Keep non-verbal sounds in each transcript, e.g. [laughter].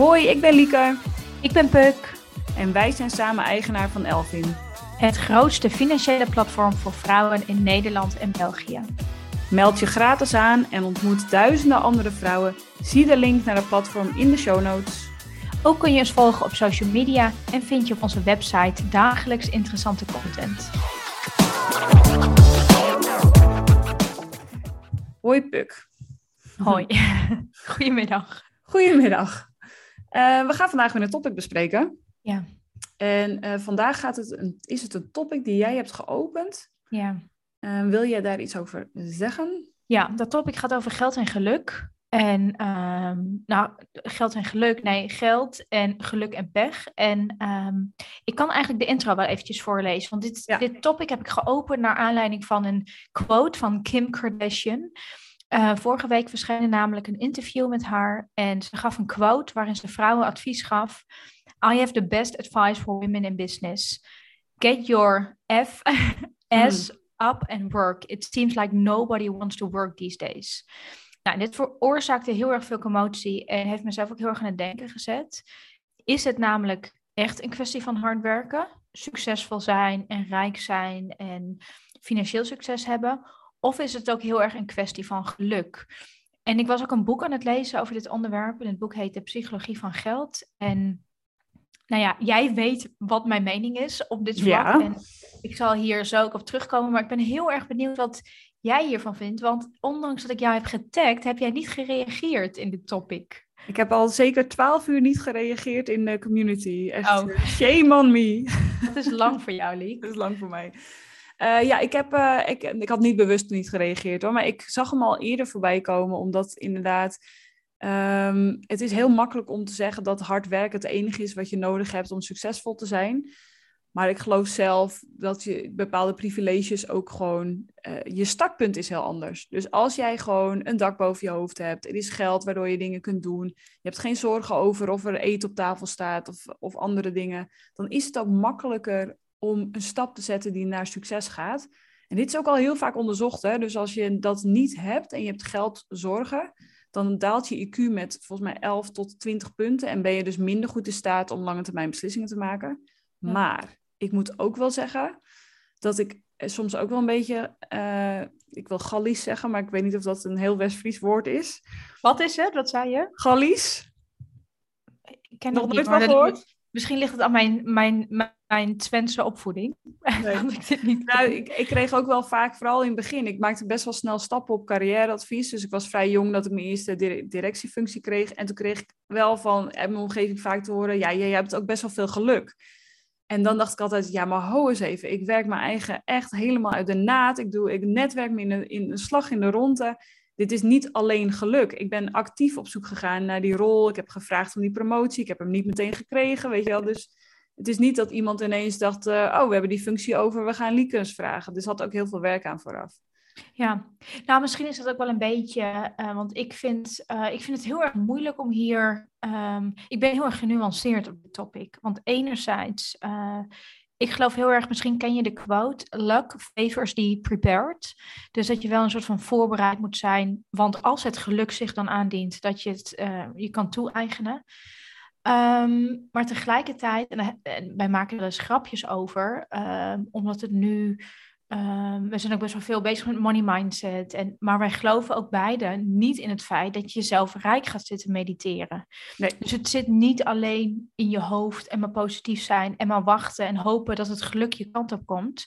Hoi, ik ben Lieke. Ik ben Puk. En wij zijn samen eigenaar van Elvin. Het grootste financiële platform voor vrouwen in Nederland en België. Meld je gratis aan en ontmoet duizenden andere vrouwen. Zie de link naar het platform in de show notes. Ook kun je ons volgen op social media en vind je op onze website dagelijks interessante content. Hoi Puk. Hoi. [laughs] Goedemiddag. Goedemiddag. Uh, we gaan vandaag weer een topic bespreken. Ja. En uh, vandaag gaat het een, is het een topic die jij hebt geopend. Ja. Uh, wil jij daar iets over zeggen? Ja, dat topic gaat over geld en geluk. En um, nou, geld en geluk, nee, geld en geluk en pech. En um, ik kan eigenlijk de intro wel eventjes voorlezen. Want dit, ja. dit topic heb ik geopend naar aanleiding van een quote van Kim Kardashian. Uh, vorige week verscheen er namelijk een interview met haar. En ze gaf een quote waarin ze vrouwen advies gaf. I have the best advice for women in business. Get your F [laughs] S mm. up and work. It seems like nobody wants to work these days. Nou, dit veroorzaakte heel erg veel commotie en heeft mezelf ook heel erg aan het denken gezet. Is het namelijk echt een kwestie van hard werken, succesvol zijn en rijk zijn en financieel succes hebben? Of is het ook heel erg een kwestie van geluk? En ik was ook een boek aan het lezen over dit onderwerp. En het boek heet De Psychologie van Geld. En nou ja, jij weet wat mijn mening is op dit vlak. Ja. En ik zal hier zo ook op terugkomen. Maar ik ben heel erg benieuwd wat jij hiervan vindt. Want ondanks dat ik jou heb getagd, heb jij niet gereageerd in dit topic. Ik heb al zeker twaalf uur niet gereageerd in de community. Echt, Oh. shame on me. Dat is lang voor jou, Liek. [laughs] Dat is lang voor mij. Uh, ja, ik, heb, uh, ik, ik had niet bewust niet gereageerd hoor, maar ik zag hem al eerder voorbij komen, omdat inderdaad, um, het is heel makkelijk om te zeggen dat hard werken het enige is wat je nodig hebt om succesvol te zijn. Maar ik geloof zelf dat je bepaalde privileges ook gewoon, uh, je startpunt is heel anders. Dus als jij gewoon een dak boven je hoofd hebt, er is geld waardoor je dingen kunt doen, je hebt geen zorgen over of er eten op tafel staat of, of andere dingen, dan is het ook makkelijker om een stap te zetten die naar succes gaat. En dit is ook al heel vaak onderzocht. Hè? Dus als je dat niet hebt en je hebt geld zorgen, dan daalt je IQ met volgens mij 11 tot 20 punten. En ben je dus minder goed in staat om lange termijn beslissingen te maken. Ja. Maar ik moet ook wel zeggen dat ik soms ook wel een beetje, uh, ik wil Gallisch zeggen, maar ik weet niet of dat een heel West-Fries woord is. Wat is het? Wat zei je? Gallisch. Ik ken Nog nooit niet, van gehoord? Misschien ligt het aan mijn, mijn, mijn Twentse opvoeding. [laughs] Nee. Ik dit niet Nou, ik, ik kreeg ook wel vaak, vooral in het begin, ik maakte best wel snel stappen op carrièreadvies. Dus ik was vrij jong dat ik mijn eerste dire- directiefunctie kreeg. En toen kreeg ik wel van uit mijn omgeving vaak te horen, ja, jij hebt ook best wel veel geluk. En dan dacht ik altijd, ja, maar ho eens even. Ik werk mijn eigen echt helemaal uit de naad. Ik, doe, ik netwerk me in een, in een slag in de ronde. Dit is niet alleen geluk. Ik ben actief op zoek gegaan naar die rol. Ik heb gevraagd om die promotie. Ik heb hem niet meteen gekregen, weet je wel. Dus het is niet dat iemand ineens dacht, uh, oh, we hebben die functie over, we gaan Liekens vragen. Dus had ook heel veel werk aan vooraf. Ja, nou misschien is dat ook wel een beetje, uh, want ik vind, uh, ik vind het heel erg moeilijk om hier, um, ik ben heel erg genuanceerd op dit topic. Want enerzijds, ik geloof heel erg, misschien ken je de quote, luck favors the prepared. Dus dat je wel een soort van voorbereid moet zijn, want als het geluk zich dan aandient, dat je het je kan toe-eigenen. Um, maar tegelijkertijd, en, en wij maken er eens grapjes over, um, omdat het nu Um, we zijn ook best wel veel bezig met money mindset. En, maar wij geloven ook beide niet in het feit dat je zelf rijk gaat zitten mediteren. Nee. Dus het zit niet alleen in je hoofd en maar positief zijn en maar wachten en hopen dat het geluk je kant op komt.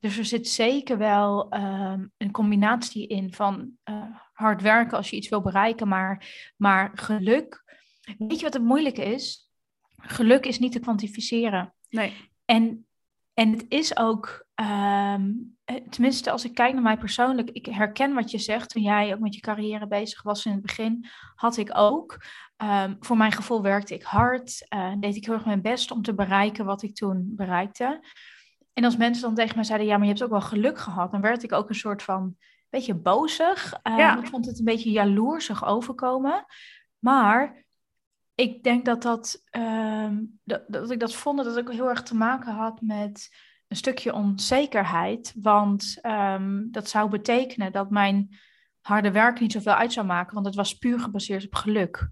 Dus er zit zeker wel um, een combinatie in van uh, hard werken als je iets wil bereiken, maar, maar geluk. Weet je wat het moeilijke is? Geluk is niet te kwantificeren. Nee. En, en het is ook Um, tenminste, als ik kijk naar mij persoonlijk, ik herken wat je zegt. Toen jij ook met je carrière bezig was in het begin, had ik ook. Um, voor mijn gevoel werkte ik hard, uh, deed ik heel erg mijn best om te bereiken wat ik toen bereikte. En als mensen dan tegen mij zeiden, ja, maar je hebt ook wel geluk gehad, dan werd ik ook een soort van, beetje bozig. Uh, Ja. Ik vond het een beetje jaloersig overkomen. Maar ik denk dat, dat, um, dat, dat ik dat vond dat het ook heel erg te maken had met een stukje onzekerheid. Want um, dat zou betekenen dat mijn harde werk niet zoveel uit zou maken, want het was puur gebaseerd op geluk.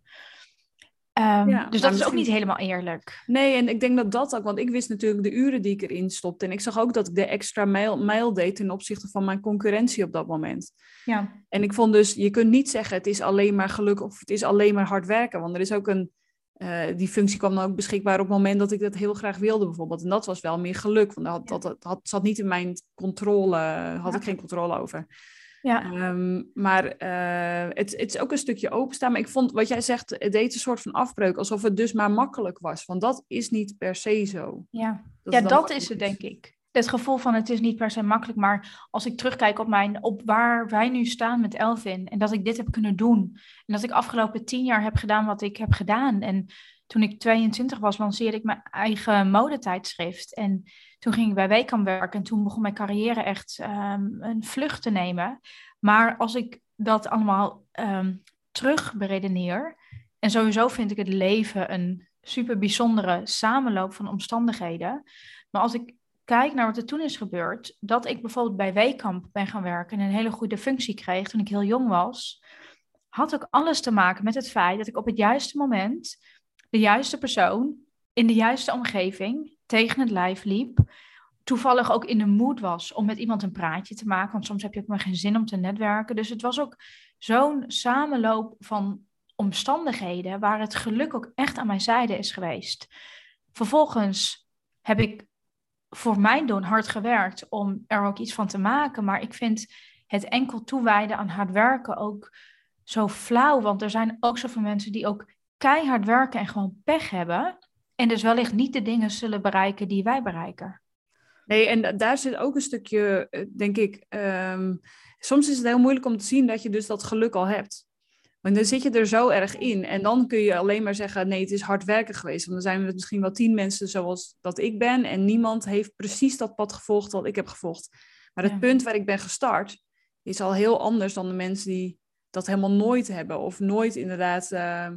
Um, dus dat is ook niet helemaal eerlijk. Nee, en ik denk dat dat ook, want ik wist natuurlijk de uren die ik erin stopte. En ik zag ook dat ik de extra mail, mail deed ten opzichte van mijn concurrentie op dat moment. Ja. En ik vond dus, je kunt niet zeggen het is alleen maar geluk of het is alleen maar hard werken. Want er is ook een, uh, die functie kwam dan ook beschikbaar op het moment dat ik dat heel graag wilde bijvoorbeeld. En dat was wel meer geluk, want dat, dat, zat niet in mijn controle, had ik geen controle over. Ja. Ehm, maar uh, het, het, is ook een stukje openstaan. Maar ik vond wat jij zegt, het deed een soort van afbreuk. Alsof het dus maar makkelijk was. Want dat is niet per se zo. Ja, dat, ja, dat is het, denk ik. Het gevoel van het is niet per se makkelijk. Maar als ik terugkijk op, mijn, op waar wij nu staan met Elvin. En dat ik dit heb kunnen doen. En dat ik afgelopen tien jaar heb gedaan wat ik heb gedaan. En toen ik 22 was, lanceerde ik mijn eigen modetijdschrift. En toen ging ik bij Weekam werken en toen begon mijn carrière echt um, een vlucht te nemen. Maar als ik dat allemaal um, en sowieso vind ik het leven een super bijzondere samenloop van omstandigheden. Maar als ik kijk naar wat er toen is gebeurd, dat ik bijvoorbeeld bij Weekamp ben gaan werken en een hele goede functie kreeg toen ik heel jong was, had ook alles te maken met het feit dat ik op het juiste moment de juiste persoon in de juiste omgeving tegen het lijf liep. Toevallig ook in de moed was om met iemand een praatje te maken. Want soms heb je ook maar geen zin om te netwerken. Dus het was ook zo'n samenloop van omstandigheden waar het geluk ook echt aan mijn zijde is geweest. Vervolgens heb ik voor mijn doen hard gewerkt om er ook iets van te maken. Maar ik vind het enkel toewijden aan hard werken ook zo flauw. Want er zijn ook zoveel mensen die ook keihard werken en gewoon pech hebben. En dus wellicht niet de dingen zullen bereiken die wij bereiken. Nee, en daar zit ook een stukje, eh, denk ik. Ehm, soms is het heel moeilijk om te zien dat je dus dat geluk al hebt. Want dan zit je er zo erg in. En dan kun je alleen maar zeggen: nee, het is hard werken geweest. Want dan zijn we misschien wel tien mensen zoals dat ik ben. En niemand heeft precies dat pad gevolgd wat ik heb gevolgd. Maar het punt waar ik ben gestart is al heel anders dan de mensen die dat helemaal nooit hebben. Of nooit inderdaad. Uh,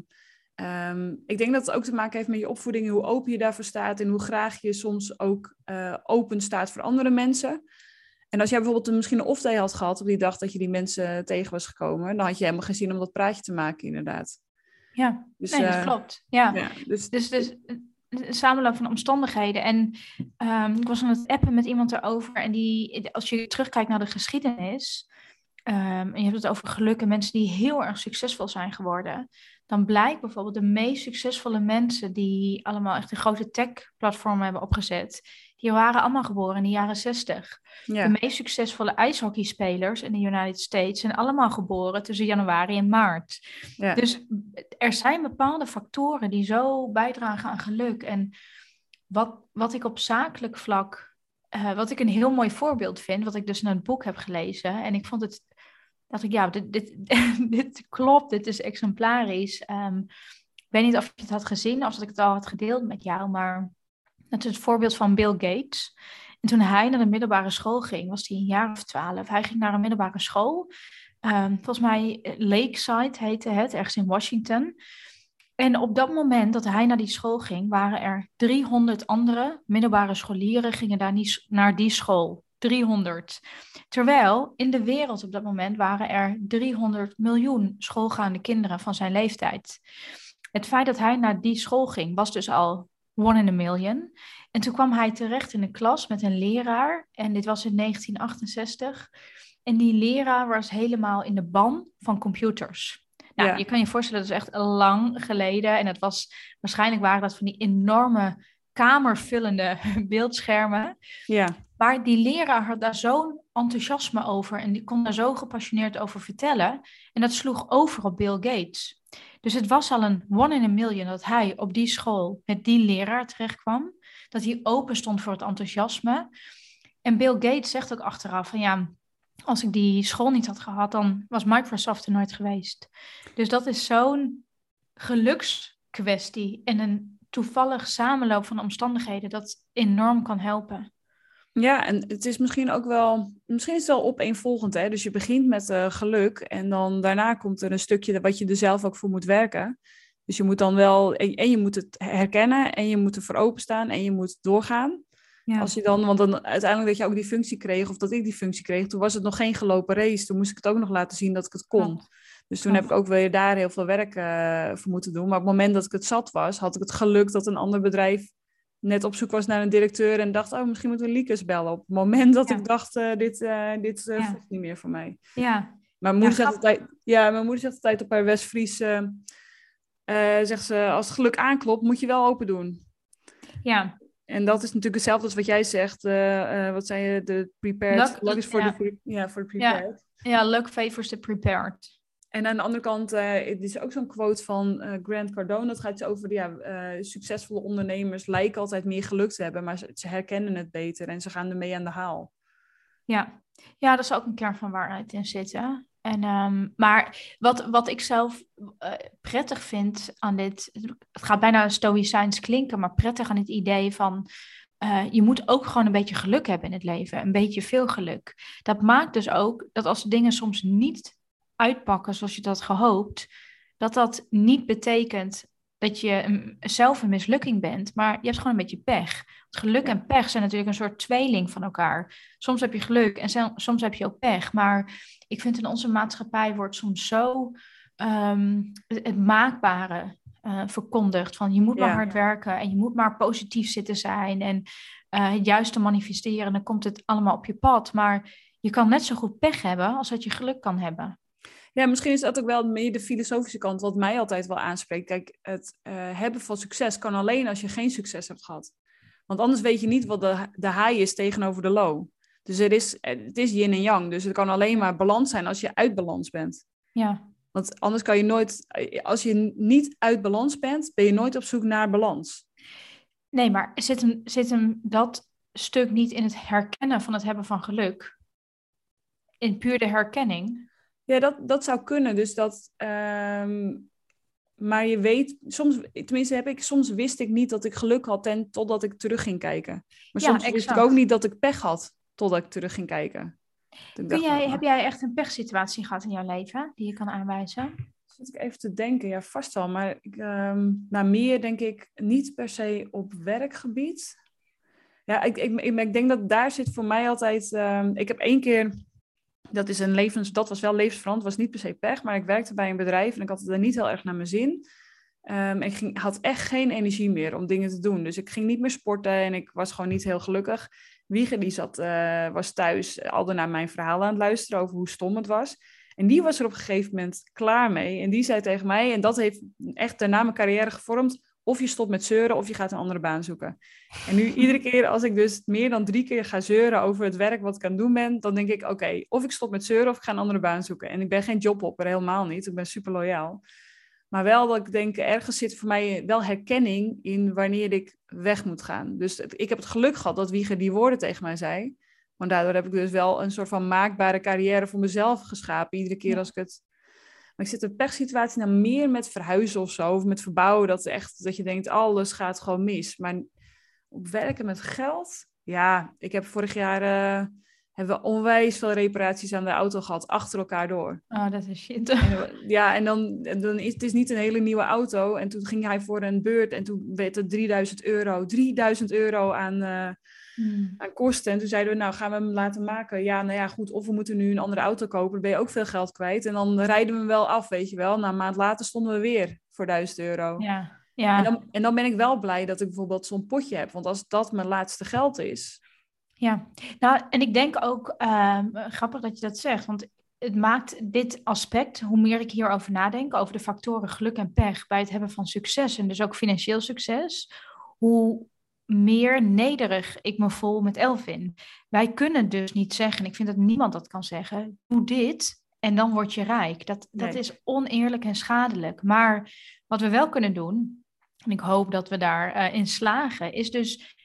Um, ik denk dat het ook te maken heeft met je opvoeding, hoe open je daarvoor staat en hoe graag je soms ook uh, open staat voor andere mensen. En als jij bijvoorbeeld een, misschien een off-day had gehad op die dag dat je die mensen tegen was gekomen, dan had je helemaal geen zin om dat praatje te maken, inderdaad. Ja, dus, nee, dat uh, klopt. Ja, ja dus, dus, dus een samenloop van omstandigheden. En um, ik was aan het appen met iemand erover. En die, als je terugkijkt naar de geschiedenis. Um, en je hebt het over geluk en mensen die heel erg succesvol zijn geworden dan blijkt bijvoorbeeld de meest succesvolle mensen die allemaal echt een grote tech-platformen hebben opgezet, die waren allemaal geboren in de jaren 60. Ja. De meest succesvolle ijshockeyspelers in de United States zijn allemaal geboren tussen januari en maart. Ja. Dus er zijn bepaalde factoren die zo bijdragen aan geluk. En wat, wat ik op zakelijk vlak, uh, wat ik een heel mooi voorbeeld vind, wat ik dus in een boek heb gelezen, en ik vond het dacht ik, ja, dit, dit, [laughs] dit klopt, dit is exemplarisch. Um, ik weet niet of je het had gezien of dat ik het al had gedeeld met jou, maar is het voorbeeld van Bill Gates. En toen hij naar de middelbare school ging, was hij een jaar of twaalf. Hij ging naar een middelbare school. Um, volgens mij eh, Lakeside heette het, ergens in Washington. En op dat moment dat hij naar die school ging, waren er 300 andere middelbare scholieren gingen daar niet, naar die school. 300. Terwijl in de wereld op dat moment waren er 300 miljoen schoolgaande kinderen van zijn leeftijd. Het feit dat hij naar die school ging was dus al one in a million. En toen kwam hij terecht in een klas met een leraar. En dit was in 1968. En die leraar was helemaal in de ban van computers. Nou, je kan je voorstellen, dat is echt lang geleden. En het was, waarschijnlijk waren dat van die enorme kamervullende [laughs] beeldschermen. Ja. Maar die leraar had daar zo'n enthousiasme over en die kon daar zo gepassioneerd over vertellen. En dat sloeg over op Bill Gates. Dus het was al een one in a million dat hij op die school met die leraar terechtkwam. Dat hij open stond voor het enthousiasme. En Bill Gates zegt ook achteraf van ja, als ik die school niet had gehad, dan was Microsoft er nooit geweest. Dus dat is zo'n gelukskwestie en een toevallig samenloop van omstandigheden dat enorm kan helpen. Ja, en het is misschien ook wel, misschien is het wel opeenvolgend. Hè? Dus je begint met uh, geluk en dan daarna komt er een stukje wat je er zelf ook voor moet werken. Dus je moet dan wel, en, je moet het herkennen en je moet ervoor openstaan en je moet doorgaan. Als je dan, want dan uiteindelijk dat je ook die functie kreeg, of dat ik die functie kreeg, toen was het nog geen gelopen race. Toen moest ik het ook nog laten zien dat ik het kon. Dus toen heb ik ook weer daar heel veel werk uh, voor moeten doen. Maar op het moment dat ik het zat was, had ik het geluk dat een ander bedrijf net op zoek was naar een directeur en dacht, oh, misschien moeten we Liekes bellen. Op het moment dat ik dacht, uh, dit, uh, dit uh, ja. niet meer voor mij. Ja. Mijn moeder, zegt, altijd, ja, mijn moeder zegt altijd op haar West-Fries, zegt ze, als het geluk aanklopt, moet je wel open doen. Ja. En dat is natuurlijk hetzelfde als wat jij zegt. wat zei je? De prepared. Luck, luck is voor de, ja, voor de prepared. Ja. ja, luck favors the prepared. En aan de andere kant, uh, het is ook zo'n quote van uh, Grant Cardone. Dat gaat over, ja, uh, succesvolle ondernemers lijken altijd meer geluk te hebben, maar ze, herkennen het beter en ze gaan ermee aan de haal. Ja, ja dat is ook een kern van waarheid in zitten. En, um, maar wat, wat ik zelf prettig vind aan dit, het gaat bijna stoïcijns klinken, maar prettig aan het idee van je moet ook gewoon een beetje geluk hebben in het leven. Een beetje veel geluk. Dat maakt dus ook dat als dingen soms niet uitpakken zoals je dat gehoopt, dat dat niet betekent dat je zelf een mislukking bent, maar je hebt gewoon een beetje pech. geluk en pech zijn natuurlijk een soort tweeling van elkaar. Soms heb je geluk en soms heb je ook pech. Maar ik vind in onze maatschappij wordt soms zo ehm, het, maakbare uh, verkondigd. Van je moet maar hard werken en je moet maar positief zitten zijn en uh, het juiste manifesteren. En dan komt het allemaal op je pad. Maar je kan net zo goed pech hebben als dat je geluk kan hebben. Ja, misschien is dat ook wel meer de filosofische kant, wat mij altijd wel aanspreekt. Kijk, het uh, hebben van succes kan alleen als je geen succes hebt gehad. Want anders weet je niet wat de, de high is tegenover de low. Dus er is, het is yin en yang. Dus het kan alleen maar balans zijn als je uit balans bent. Ja. Want anders kan je nooit, als je niet uit balans bent, ben je nooit op zoek naar balans. Nee, maar zit hem, zit hem dat stuk niet in het herkennen van het hebben van geluk? In puur de herkenning? Ja, dat, dat zou kunnen. Dus dat. Ehm, maar je weet, soms, tenminste heb ik, soms wist ik niet dat ik geluk had en totdat ik terug ging kijken. Maar soms wist ik ook niet dat ik pech had totdat ik terug ging kijken. Kun jij, heb jij echt een pechsituatie gehad in jouw leven die je kan aanwijzen? Zit ik even te denken, ja, vast wel. Maar ik, um, nou, meer denk ik niet per se op werkgebied. Ja, ik, ik, ik, ik denk dat daar zit voor mij altijd. Um, ik heb één keer dat, is een levens, dat was wel levensverant, was niet per se pech, maar ik werkte bij een bedrijf en ik had het er niet heel erg naar mijn zin. Um, ik ging, had echt geen energie meer om dingen te doen. Dus ik ging niet meer sporten en ik was gewoon niet heel gelukkig. Wieger die zat, uh, was thuis al naar mijn verhaal aan het luisteren over hoe stom het was. En die was er op een gegeven moment klaar mee. En die zei tegen mij, en dat heeft echt daarna mijn carrière gevormd of je stopt met zeuren of je gaat een andere baan zoeken. En nu iedere keer als ik dus meer dan drie keer ga zeuren over het werk wat ik aan het doen ben, dan denk ik, oké, of ik stop met zeuren of ik ga een andere baan zoeken. En ik ben geen jobhopper, helemaal niet. Ik ben super loyaal. Maar wel dat ik denk, ergens zit voor mij wel herkenning in wanneer ik weg moet gaan. Dus ik heb het geluk gehad dat Wieger die woorden tegen mij zei. Want daardoor heb ik dus wel een soort van maakbare carrière voor mezelf geschapen. Iedere keer als ik het maar ik zit in een pechsituatie nou meer met verhuizen of zo, of met verbouwen, dat, echt, dat je denkt, alles gaat gewoon mis. Maar op werken met geld, ja, ik heb vorig jaar, uh, hebben we onwijs veel reparaties aan de auto gehad, achter elkaar door. Oh, dat is shit. ja, en dan, dan is het is niet een hele nieuwe auto. En toen ging hij voor een beurt en toen werd het 3000 euro. 3000 euro aan... Uh, hmm. aan kosten. En toen zeiden we, nou gaan we hem laten maken. Ja, nou ja, goed, of we moeten nu een andere auto kopen, dan ben je ook veel geld kwijt. En dan rijden we hem wel af, weet je wel. Na een maand later stonden we weer voor 1000 euro. Ja, ja. En, dan, en dan ben ik wel blij dat ik bijvoorbeeld zo'n potje heb. Want als dat mijn laatste geld is. Ja, nou, en ik denk ook, uh, grappig dat je dat zegt, want het maakt dit aspect, hoe meer ik hierover nadenk, over de factoren geluk en pech bij het hebben van succes en dus ook financieel succes, hoe meer nederig ik me voel met Elvin. Wij kunnen dus niet zeggen, ik vind dat niemand dat kan zeggen, doe dit en dan word je rijk. Dat, dat is oneerlijk en schadelijk. Maar wat we wel kunnen doen, en ik hoop dat we daarin uh, in slagen, is dus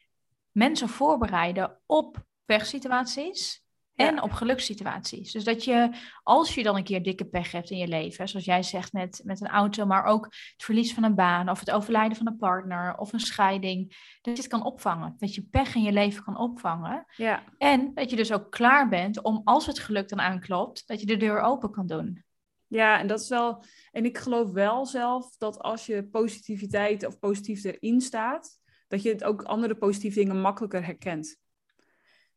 mensen voorbereiden op pechsituaties en op gelukssituaties. Dus dat je, als je dan een keer dikke pech hebt in je leven, zoals jij zegt met, met een auto, maar ook het verlies van een baan of het overlijden van een partner of een scheiding, dat je het kan opvangen. Dat je pech in je leven kan opvangen. Ja. En dat je dus ook klaar bent om, als het geluk dan aanklopt, dat je de deur open kan doen. Ja, en dat is wel. En ik geloof wel zelf dat als je positiviteit of positief erin staat, dat je het ook andere positieve dingen makkelijker herkent.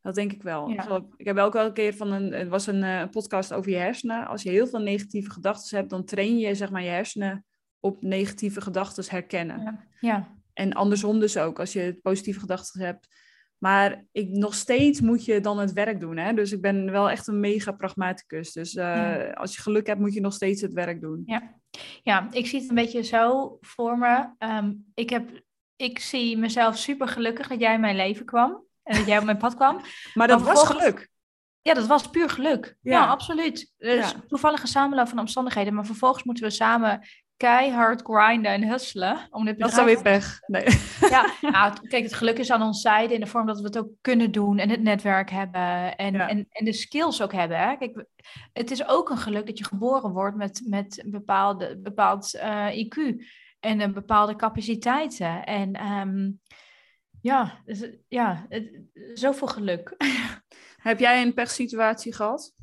Dat denk ik wel. Ik heb ook wel een keer van een, het was een uh, podcast over je hersenen. Als je heel veel negatieve gedachten hebt, dan train je zeg maar je hersenen op negatieve gedachten herkennen. Ja. ja. En andersom dus ook, als je positieve gedachten hebt. Maar ik, nog steeds moet je dan het werk doen. Hè? Dus ik ben wel echt een mega pragmaticus. Dus uh, als je geluk hebt, moet je nog steeds het werk doen. Ja, ja ik zie het een beetje zo voor me. Um, ik, heb, ik zie mezelf super gelukkig dat jij in mijn leven kwam. En dat jij op mijn pad kwam. [laughs] Maar dat was geluk. Ja, dat was puur geluk. Ja, absoluut. Dus ja. toevallige samenloop van omstandigheden. Maar vervolgens moeten we samen keihard grinden en hustelen. Om dit dat is weer pech. Nee. [laughs] Ja, [laughs] nou, kijk, het geluk is aan onze zijde in de vorm dat we het ook kunnen doen en het netwerk hebben en, en, en de skills ook hebben. Hè? Kijk, het is ook een geluk dat je geboren wordt met, met een bepaalde, bepaald uh, eh, IQ en een bepaalde capaciteiten. En um, ja, dus, ja het, zoveel geluk. [laughs] Heb jij een pechsituatie gehad?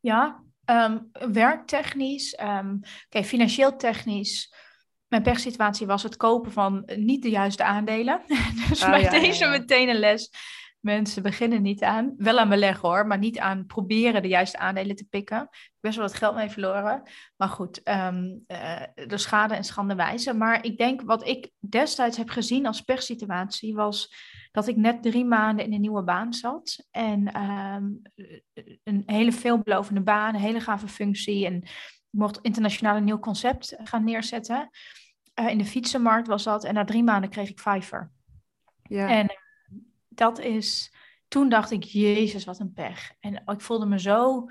Ja, um, werktechnisch, um, okay, financieel technisch. Mijn pechsituatie was het kopen van niet de juiste aandelen. [laughs] dus oh, bij deze meteen een les. Mensen beginnen niet aan, wel aan beleggen hoor, maar niet aan proberen de juiste aandelen te pikken. Best wel wat geld mee verloren. Maar goed, um, uh, de schade en schande wijzen. Maar ik denk wat ik destijds heb gezien als pechsituatie was dat ik net drie maanden in een nieuwe baan zat. En um, een hele veelbelovende baan, een hele gave functie. En ik mocht internationaal een nieuw concept gaan neerzetten. Uh, in de fietsenmarkt was dat. En na drie maanden kreeg ik Fiverr. Ja. En dat is... Toen dacht ik, jezus, wat een pech. En ik voelde me zo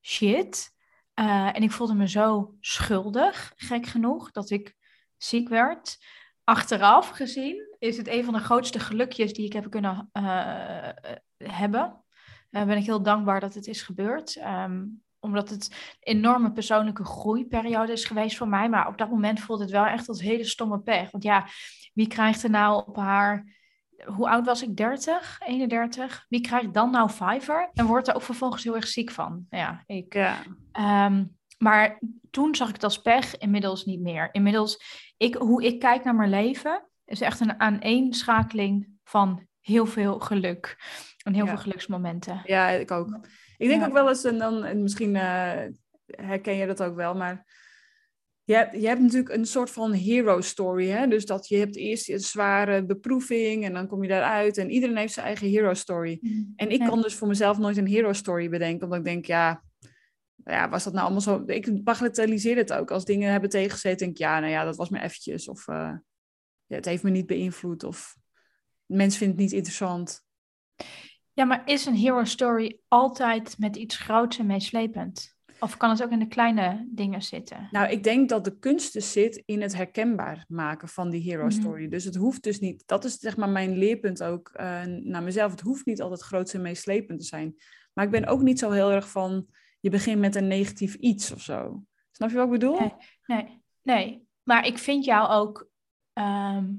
shit. Uh, en ik voelde me zo schuldig, gek genoeg, dat ik ziek werd. Achteraf gezien is het een van de grootste gelukjes die ik heb kunnen uh, hebben. Uh, ben ik heel dankbaar dat het is gebeurd. Um, omdat het een enorme persoonlijke groeiperiode is geweest voor mij. Maar op dat moment voelde het wel echt als hele stomme pech. Want ja, wie krijgt er nou op haar... Hoe oud was ik? 30? 31? Wie krijgt dan nou Fiverr? En wordt er ook vervolgens heel erg ziek van. Ja, ik... Ja. Um, maar toen zag ik het als pech, inmiddels niet meer. Inmiddels, ik, hoe ik kijk naar mijn leven, is echt een aaneenschakeling van heel veel geluk. En heel veel geluksmomenten. Ja, ik ook. Ik denk ook wel eens, en dan en misschien uh, herken je dat ook wel, maar je hebt, je hebt natuurlijk een soort van hero story. Hè? Dus dat je hebt eerst een zware beproeving en dan kom je daaruit. En iedereen heeft zijn eigen hero story. Mm. En ik kan dus voor mezelf nooit een hero story bedenken, omdat ik denk, ja, ja, was dat nou allemaal zo? Ik bagatelliseer het ook. Als dingen hebben tegengezeten, denk ik, ja, nou ja, dat was me eventjes. Of uh, ja, het heeft me niet beïnvloed. Of mensen vinden het niet interessant. Ja, maar is een hero story altijd met iets groots en meeslepend? Of kan het ook in de kleine dingen zitten? Nou, ik denk dat de kunst dus zit in het herkenbaar maken van die hero mhm. story. Dus het hoeft dus niet, dat is zeg maar mijn leerpunt ook uh, naar mezelf. Het hoeft niet altijd groot en meeslepend te zijn. Maar ik ben ook niet zo heel erg van, je begint met een negatief iets of zo. Snap je wat ik bedoel? Nee, nee, nee. maar ik vind jou ook, ehm,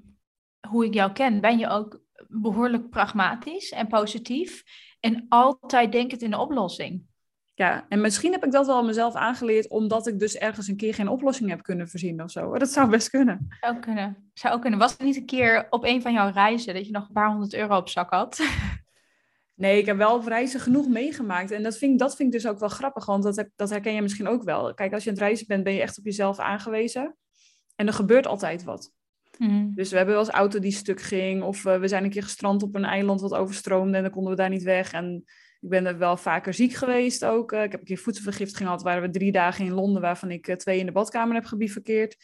hoe ik jou ken, ben je ook behoorlijk pragmatisch en positief en altijd denkend in de oplossing. Ja, en misschien heb ik dat wel mezelf aangeleerd, omdat ik dus ergens een keer geen oplossing heb kunnen voorzien of zo. Dat zou best kunnen. Zou kunnen. Zou ook kunnen. Was het niet een keer op een van jouw reizen dat je nog een paar honderd euro op zak had? [laughs] Nee, ik heb wel op reizen genoeg meegemaakt. En dat vind, dat vind ik dus ook wel grappig, want dat, dat herken je misschien ook wel. Kijk, als je aan het reizen bent, ben je echt op jezelf aangewezen. En er gebeurt altijd wat. Mhm. Dus we hebben wel eens auto die stuk ging. Of uh, we zijn een keer gestrand op een eiland wat overstroomde en dan konden we daar niet weg. En ik ben er wel vaker ziek geweest ook. Uh, ik heb een keer voedselvergiftiging gehad. Waren we drie dagen in Londen, waarvan ik uh, twee in de badkamer heb gebivakkeerd.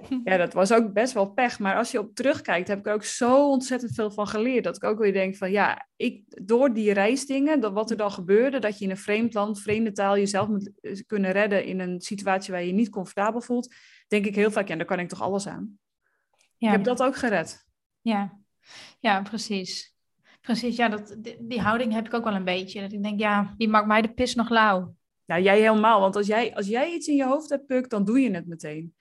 [laughs] Ja, dat was ook best wel pech. Maar als je op terugkijkt, heb ik er ook zo ontzettend veel van geleerd. Dat ik ook weer denk van ja, ik, door die reisdingen, dat wat er dan gebeurde, dat je in een vreemd land, vreemde taal, jezelf moet eh, kunnen redden in een situatie waar je je niet comfortabel voelt, denk ik heel vaak, ja, daar kan ik toch alles aan. Ja. Ik heb dat ook gered. Ja, ja precies. Precies, ja, dat, die, die, houding heb ik ook wel een beetje. Dat ik denk, ja, die maakt mij de pis nog lauw. Nou, jij helemaal. Want als jij, als jij iets in je hoofd hebt, Puk, dan doe je het meteen.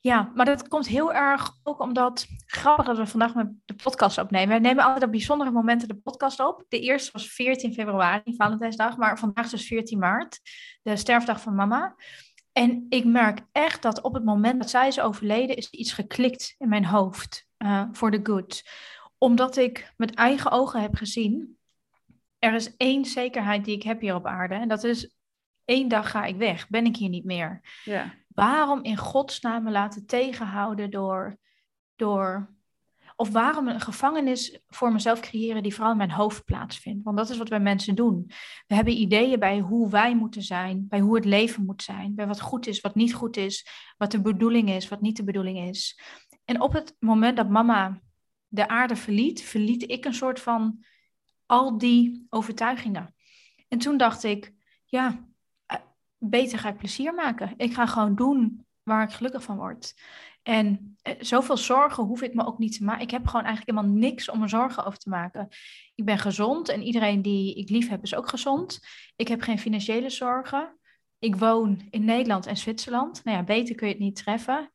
Ja, maar dat komt heel erg ook omdat, grappig dat we vandaag met de podcast opnemen. We nemen altijd op bijzondere momenten de podcast op. De eerste was 14 februari, Valentijnsdag, maar vandaag is dus 14 maart, de sterfdag van mama. En ik merk echt dat op het moment dat zij is overleden, is iets geklikt in mijn hoofd. voor de good. Omdat ik met eigen ogen heb gezien, er is één zekerheid die ik heb hier op aarde. En dat is, één dag ga ik weg, ben ik hier niet meer. Ja. Waarom in godsnaam me laten tegenhouden door, door of waarom een gevangenis voor mezelf creëren die vooral in mijn hoofd plaatsvindt? Want dat is wat wij mensen doen. We hebben ideeën bij hoe wij moeten zijn, bij hoe het leven moet zijn, bij wat goed is, wat niet goed is, wat de bedoeling is, wat niet de bedoeling is. En op het moment dat mama de aarde verliet, verliet ik een soort van al die overtuigingen. En toen dacht ik, ja, eh, beter ga ik plezier maken. Ik ga gewoon doen waar ik gelukkig van word. En eh, zoveel zorgen hoef ik me ook niet te maken. Ik heb gewoon eigenlijk helemaal niks om me zorgen over te maken. Ik ben gezond en iedereen die ik lief heb is ook gezond. Ik heb geen financiële zorgen. Ik woon in Nederland en Zwitserland. Nou ja, beter kun je het niet treffen.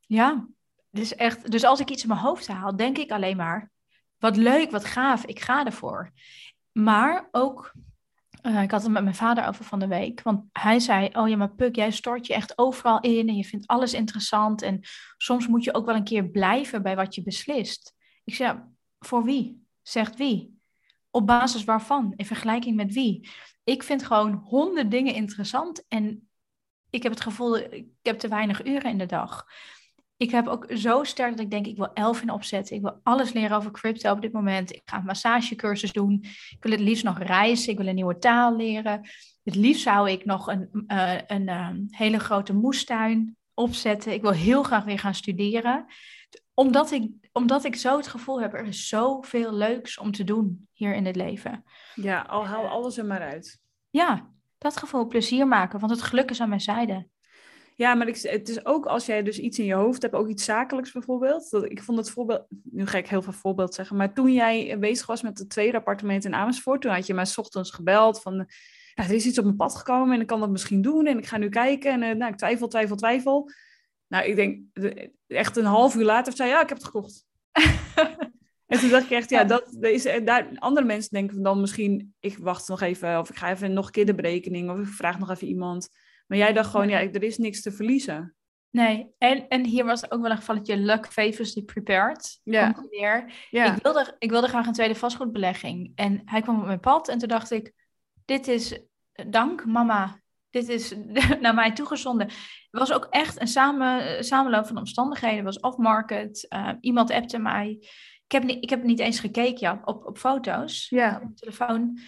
Ja, dus echt. Dus als ik iets in mijn hoofd haal, denk ik alleen maar: wat leuk, wat gaaf, ik ga ervoor. Maar ook uh, ik had het met mijn vader over van de week. Want hij zei: Oh ja, maar Puk, jij stort je echt overal in en je vindt alles interessant. En soms moet je ook wel een keer blijven bij wat je beslist. Ik zei: Voor wie? Zegt wie? Op basis waarvan? In vergelijking met wie? Ik vind gewoon honderd dingen interessant. En ik heb het gevoel, ik heb te weinig uren in de dag ik heb ook zo sterk dat ik denk, ik wil elf in opzetten. Ik wil alles leren over crypto op dit moment. Ik ga een massagecursus doen. Ik wil het liefst nog reizen. Ik wil een nieuwe taal leren. Het liefst zou ik nog een, uh, een uh, hele grote moestuin opzetten. Ik wil heel graag weer gaan studeren. Omdat ik, omdat ik zo het gevoel heb, er is zoveel leuks om te doen hier in het leven. Ja, al haal alles er maar uit. Ja, dat gevoel plezier maken, want het geluk is aan mijn zijde. Ja, maar ik, het is ook als jij dus iets in je hoofd hebt, ook iets zakelijks bijvoorbeeld. Dat, ik vond het voorbeeld, nu ga ik heel veel voorbeeld zeggen, maar toen jij bezig was met het tweede appartement in Amersfoort, toen had je mij s ochtends gebeld van, er is iets op mijn pad gekomen en ik kan dat misschien doen en ik ga nu kijken en uh, nou, ik twijfel, twijfel, twijfel. Nou, ik denk, echt een half uur later zei ja, ik heb het gekocht. [laughs] en toen dacht ik echt, ja, dat, is, eh, daar, andere mensen denken dan misschien, ik wacht nog even, of ik ga even nog een keer de berekening, of ik vraag nog even iemand. Maar jij dacht gewoon, ja, er is niks te verliezen. Nee, en, en hier was ook wel een gevalletje luck favorably prepared. Ja. ja. Ik, wilde, ik wilde graag een tweede vastgoedbelegging. En hij kwam op mijn pad en toen dacht ik, dit is, dank mama, dit is [laughs] naar mij toegezonden. Het was ook echt een samen, samenloop van omstandigheden. Het was off-market, uh, iemand appte mij. Ik heb, niet, ik heb niet eens gekeken ja, op, op foto's, ja. op mijn telefoon.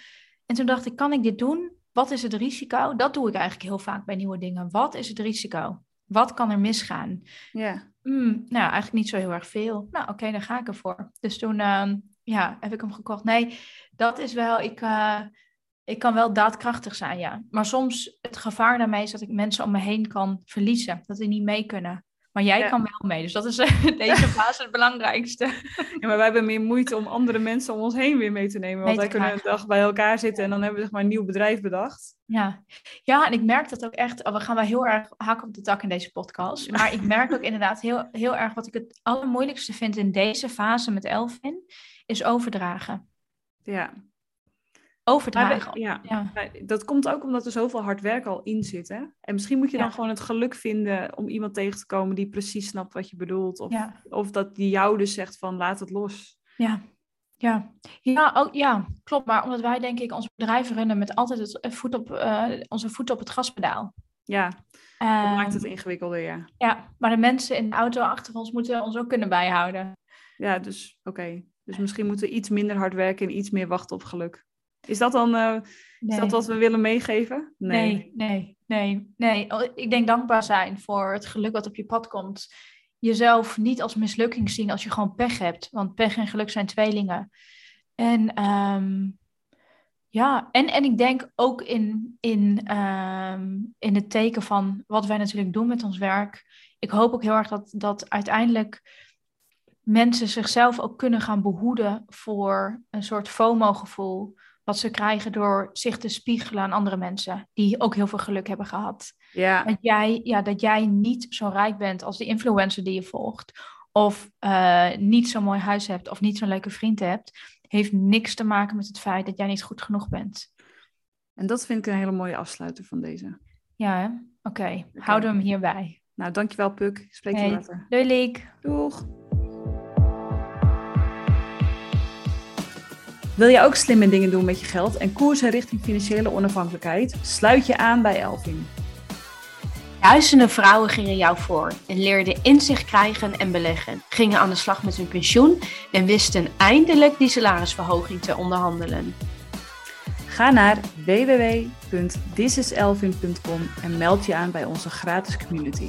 En toen dacht ik, kan ik dit doen? Wat is het risico? Dat doe ik eigenlijk heel vaak bij nieuwe dingen. Wat is het risico? Wat kan er misgaan? Ja. Mm, nou, eigenlijk niet zo heel erg veel. Nou, oké, dan ga ik ervoor. Dus toen uh, ja, heb ik hem gekocht. Nee, dat is wel, ik, uh, ik kan wel daadkrachtig zijn, ja. Maar soms het gevaar daarmee is dat ik mensen om me heen kan verliezen. Dat die niet mee kunnen. Maar jij kan wel mee, dus dat is [laughs] deze [laughs] fase het belangrijkste. Ja, maar wij hebben meer moeite om andere mensen om ons heen weer mee te nemen. Want wij kunnen een dag bij elkaar zitten en dan hebben we zeg maar, een nieuw bedrijf bedacht. Ja. ja, en ik merk dat ook echt. Oh, we gaan wel heel erg hakken op de tak in deze podcast. Maar ik merk ook [laughs] inderdaad heel, heel erg wat ik het allermoeilijkste vind in deze fase met Elvin, is overdragen. Ja, overdragen. ja, ja, dat komt ook omdat er zoveel hard werk al in zit. Hè? En misschien moet je dan gewoon het geluk vinden om iemand tegen te komen die precies snapt wat je bedoelt. Of, of dat die jou dus zegt van laat het los. Ja, ja, ja, ook, ja, klopt. Maar omdat wij denk ik ons bedrijf runnen met altijd het eh, voet op, uh, onze voet op het gaspedaal. Ja, dat maakt het ehm, ingewikkelder, ja. Ja, maar de mensen in de auto achter ons moeten ons ook kunnen bijhouden. Ja, dus oké. Dus misschien moeten we iets minder hard werken en iets meer wachten op geluk. Is dat dan uh, is dat wat we willen meegeven? Nee. nee, nee, nee, oh, Ik denk dankbaar zijn voor het geluk wat op je pad komt. Jezelf niet als mislukking zien als je gewoon pech hebt. Want pech en geluk zijn tweelingen. En um, ja, en, en ik denk ook in, in, um, in het teken van wat wij natuurlijk doen met ons werk. Ik hoop ook heel erg dat, dat uiteindelijk mensen zichzelf ook kunnen gaan behoeden voor een soort FOMO-gevoel wat ze krijgen door zich te spiegelen aan andere mensen die ook heel veel geluk hebben gehad. Ja. Dat, jij, ja, dat jij niet zo rijk bent als de influencer die je volgt, of uh, niet zo'n mooi huis hebt, of niet zo'n leuke vriend hebt, heeft niks te maken met het feit dat jij niet goed genoeg bent. En dat vind ik een hele mooie afsluiter van deze. Ja, oké. Okay. Houden we hem hierbij. Nou, dankjewel Puk. Spreek je later. Doei Liek. Doeg. Wil je ook slimme dingen doen met je geld en koersen richting financiële onafhankelijkheid? Sluit je aan bij Elvin. Duizenden vrouwen gingen jou voor en leerden inzicht krijgen en beleggen, gingen aan de slag met hun pensioen en wisten eindelijk die salarisverhoging te onderhandelen. Ga naar www.thisiselvin.com en meld je aan bij onze gratis community.